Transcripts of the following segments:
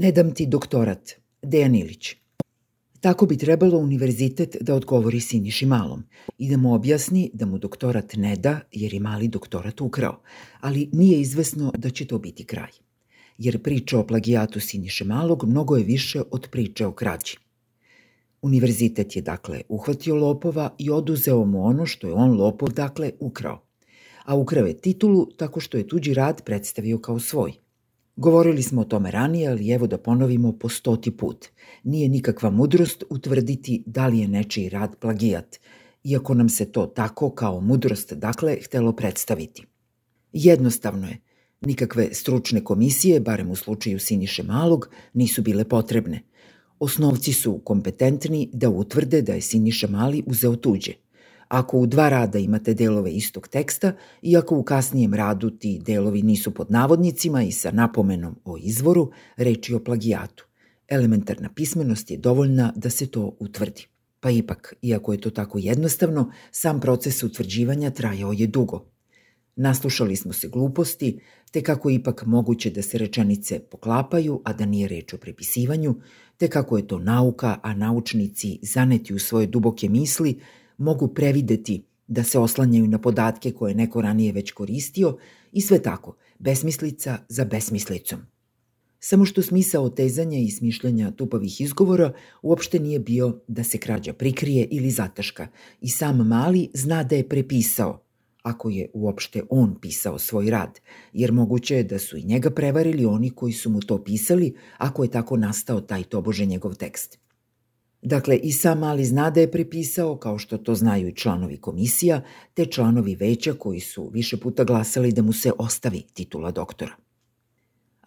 Ne dam ti doktorat. Dejan Ilić. Tako bi trebalo univerzitet da odgovori Siniši Malom i da mu objasni da mu doktorat ne da jer je mali doktorat ukrao, ali nije izvesno da će to biti kraj. Jer priča o plagijatu Siniše Malog mnogo je više od priče o krađi. Univerzitet je dakle uhvatio lopova i oduzeo mu ono što je on lopov dakle ukrao. A ukrao je titulu tako što je tuđi rad predstavio kao svoj – Govorili smo o tome ranije, ali evo da ponovimo po stoti put. Nije nikakva mudrost utvrditi da li je nečiji rad plagijat, iako nam se to tako kao mudrost dakle htelo predstaviti. Jednostavno je, nikakve stručne komisije, barem u slučaju Siniše Malog, nisu bile potrebne. Osnovci su kompetentni da utvrde da je Siniša Mali uzeo tuđe – Ako u dva rada imate delove istog teksta i ako u kasnijem radu ti delovi nisu pod navodnicima i sa napomenom o izvoru, reči o plagijatu. Elementarna pismenost je dovoljna da se to utvrdi. Pa ipak, iako je to tako jednostavno, sam proces utvrđivanja trajao je dugo. Naslušali smo se gluposti, te kako ipak moguće da se rečenice poklapaju, a da nije reč o prepisivanju, te kako je to nauka, a naučnici zaneti u svoje duboke misli mogu prevideti da se oslanjaju na podatke koje neko ranije već koristio i sve tako, besmislica za besmislicom. Samo što smisao otezanja i smišljanja tupavih izgovora uopšte nije bio da se krađa prikrije ili zataška i sam mali zna da je prepisao, ako je uopšte on pisao svoj rad, jer moguće je da su i njega prevarili oni koji su mu to pisali, ako je tako nastao taj tobože njegov tekst. Dakle, i sam Mali zna da je prepisao, kao što to znaju i članovi komisija, te članovi veća koji su više puta glasali da mu se ostavi titula doktora.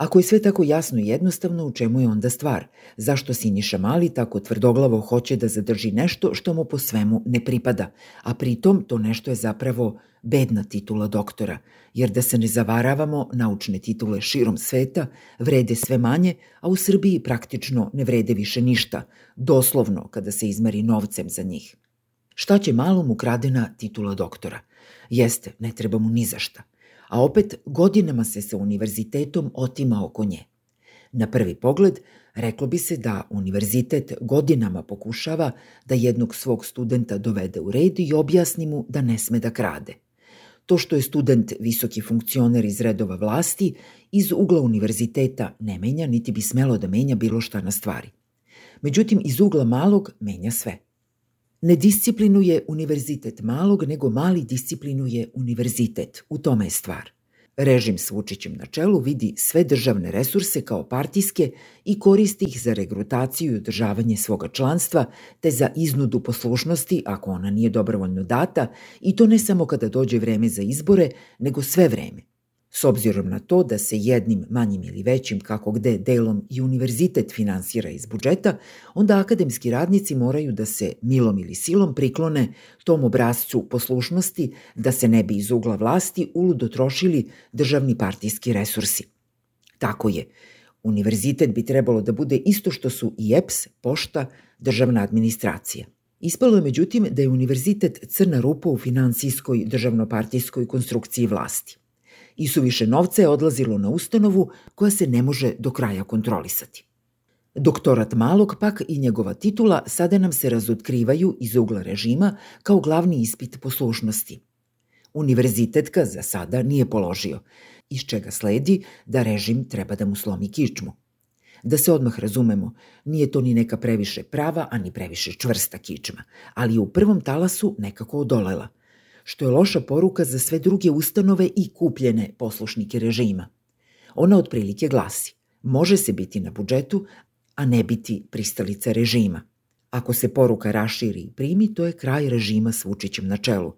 Ako je sve tako jasno i jednostavno, u čemu je onda stvar? Zašto Siniša Mali tako tvrdoglavo hoće da zadrži nešto što mu po svemu ne pripada, a pritom to nešto je zapravo bedna titula doktora, jer da se ne zavaravamo, naučne titule širom sveta vrede sve manje, a u Srbiji praktično ne vrede više ništa, doslovno kada se izmeri novcem za njih. Šta će malom ukradena titula doktora? Jeste, ne treba mu ni za šta a opet godinama se sa univerzitetom otima oko nje. Na prvi pogled, reklo bi se da univerzitet godinama pokušava da jednog svog studenta dovede u red i objasni mu da ne sme da krade. To što je student visoki funkcioner iz redova vlasti, iz ugla univerziteta ne menja, niti bi smelo da menja bilo šta na stvari. Međutim, iz ugla malog menja sve – Ne disciplinuje univerzitet malog, nego mali disciplinuje univerzitet. U tome je stvar. Režim s Vučićem na čelu vidi sve državne resurse kao partijske i koristi ih za regrutaciju i održavanje svoga članstva, te za iznudu poslušnosti ako ona nije dobrovoljno data i to ne samo kada dođe vreme za izbore, nego sve vreme. S obzirom na to da se jednim manjim ili većim kako gde delom i univerzitet finansira iz budžeta, onda akademski radnici moraju da se milom ili silom priklone tom obrazcu poslušnosti da se ne bi iz ugla vlasti uludo trošili državni partijski resursi. Tako je. Univerzitet bi trebalo da bude isto što su i EPS, pošta, državna administracija. Ispalo je međutim da je univerzitet crna rupa u finansijskoj državnopartijskoj konstrukciji vlasti i suviše novca je odlazilo na ustanovu koja se ne može do kraja kontrolisati. Doktorat Malog pak i njegova titula sada nam se razotkrivaju iz ugla režima kao glavni ispit poslušnosti. Univerzitetka za sada nije položio, iz čega sledi da režim treba da mu slomi kičmu. Da se odmah razumemo, nije to ni neka previše prava, ani previše čvrsta kičma, ali je u prvom talasu nekako odolela – što je loša poruka za sve druge ustanove i kupljene poslušnike režima. Ona otprilike glasi, može se biti na budžetu, a ne biti pristalica režima. Ako se poruka raširi i primi, to je kraj režima s Vučićem na čelu.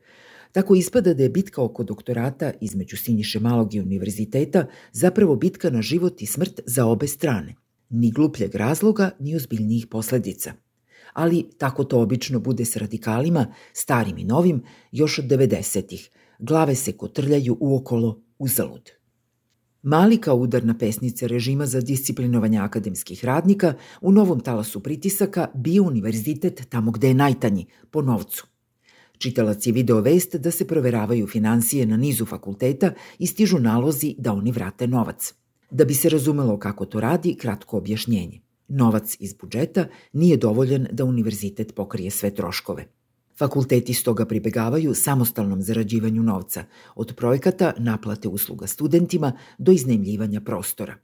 Tako ispada da je bitka oko doktorata između Sinjiše Malog i univerziteta zapravo bitka na život i smrt za obe strane. Ni glupljeg razloga, ni ozbiljnijih posledica ali tako to obično bude s radikalima, starim i novim, još od 90-ih. Glave se kotrljaju uokolo uzalud. Mali kao udarna pesnica režima za disciplinovanje akademskih radnika u novom talasu pritisaka bio univerzitet tamo gde je najtanji, po novcu. Čitalac je video vest da se proveravaju financije na nizu fakulteta i stižu nalozi da oni vrate novac. Da bi se razumelo kako to radi, kratko objašnjenje. Novac iz budžeta nije dovoljan da univerzitet pokrije sve troškove. Fakulteti stoga pribegavaju samostalnom zarađivanju novca, od projekata naplate usluga studentima do iznajmljivanja prostora.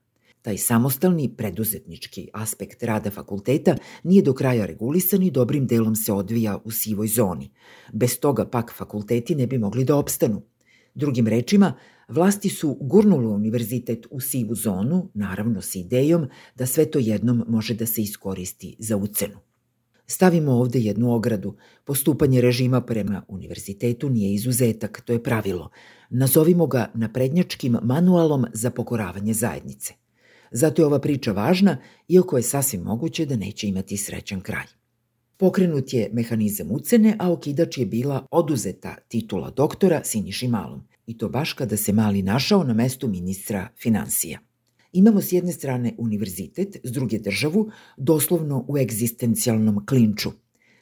Taj samostalni preduzetnički aspekt rada fakulteta nije do kraja regulisan i dobrim delom se odvija u sivoj zoni. Bez toga pak fakulteti ne bi mogli da opstanu. Drugim rečima, vlasti su gurnule univerzitet u sivu zonu, naravno s idejom da sve to jednom može da se iskoristi za ucenu. Stavimo ovde jednu ogradu. Postupanje režima prema univerzitetu nije izuzetak, to je pravilo. Nazovimo ga naprednjačkim manualom za pokoravanje zajednice. Zato je ova priča važna, iako je sasvim moguće da neće imati srećan kraj. Pokrenut je mehanizam ucene, a okidač je bila oduzeta titula doktora Siniši Malom. I to baš kada se Mali našao na mestu ministra financija. Imamo s jedne strane univerzitet, s druge državu, doslovno u egzistencijalnom klinču.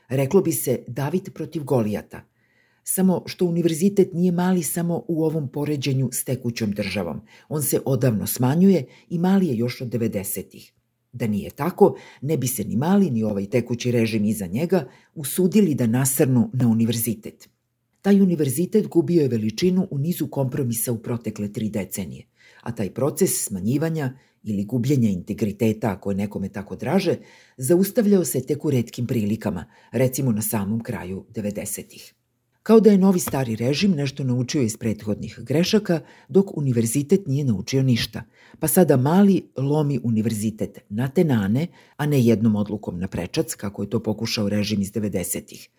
Reklo bi se David protiv Golijata – samo što univerzitet nije mali samo u ovom poređenju s tekućom državom. On se odavno smanjuje i mali je još od 90-ih. Da nije tako, ne bi se ni mali ni ovaj tekući režim iza njega usudili da nasrnu na univerzitet. Taj univerzitet gubio je veličinu u nizu kompromisa u protekle tri decenije, a taj proces smanjivanja ili gubljenja integriteta, ako je nekome tako draže, zaustavljao se tek u redkim prilikama, recimo na samom kraju 90-ih. Kao da je novi stari režim nešto naučio iz prethodnih grešaka, dok univerzitet nije naučio ništa. Pa sada mali lomi univerzitet na tenane, a ne jednom odlukom na prečac, kako je to pokušao režim iz 90-ih.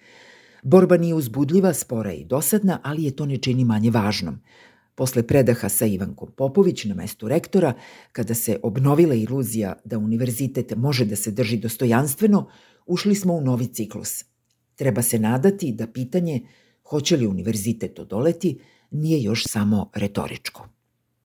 Borba nije uzbudljiva, spora i dosadna, ali je to ne čini manje važnom. Posle predaha sa Ivankom Popović na mestu rektora, kada se obnovila iluzija da univerzitet može da se drži dostojanstveno, ušli smo u novi ciklus. Treba se nadati da pitanje Hoće li univerzitet odoleti, nije još samo retoričko.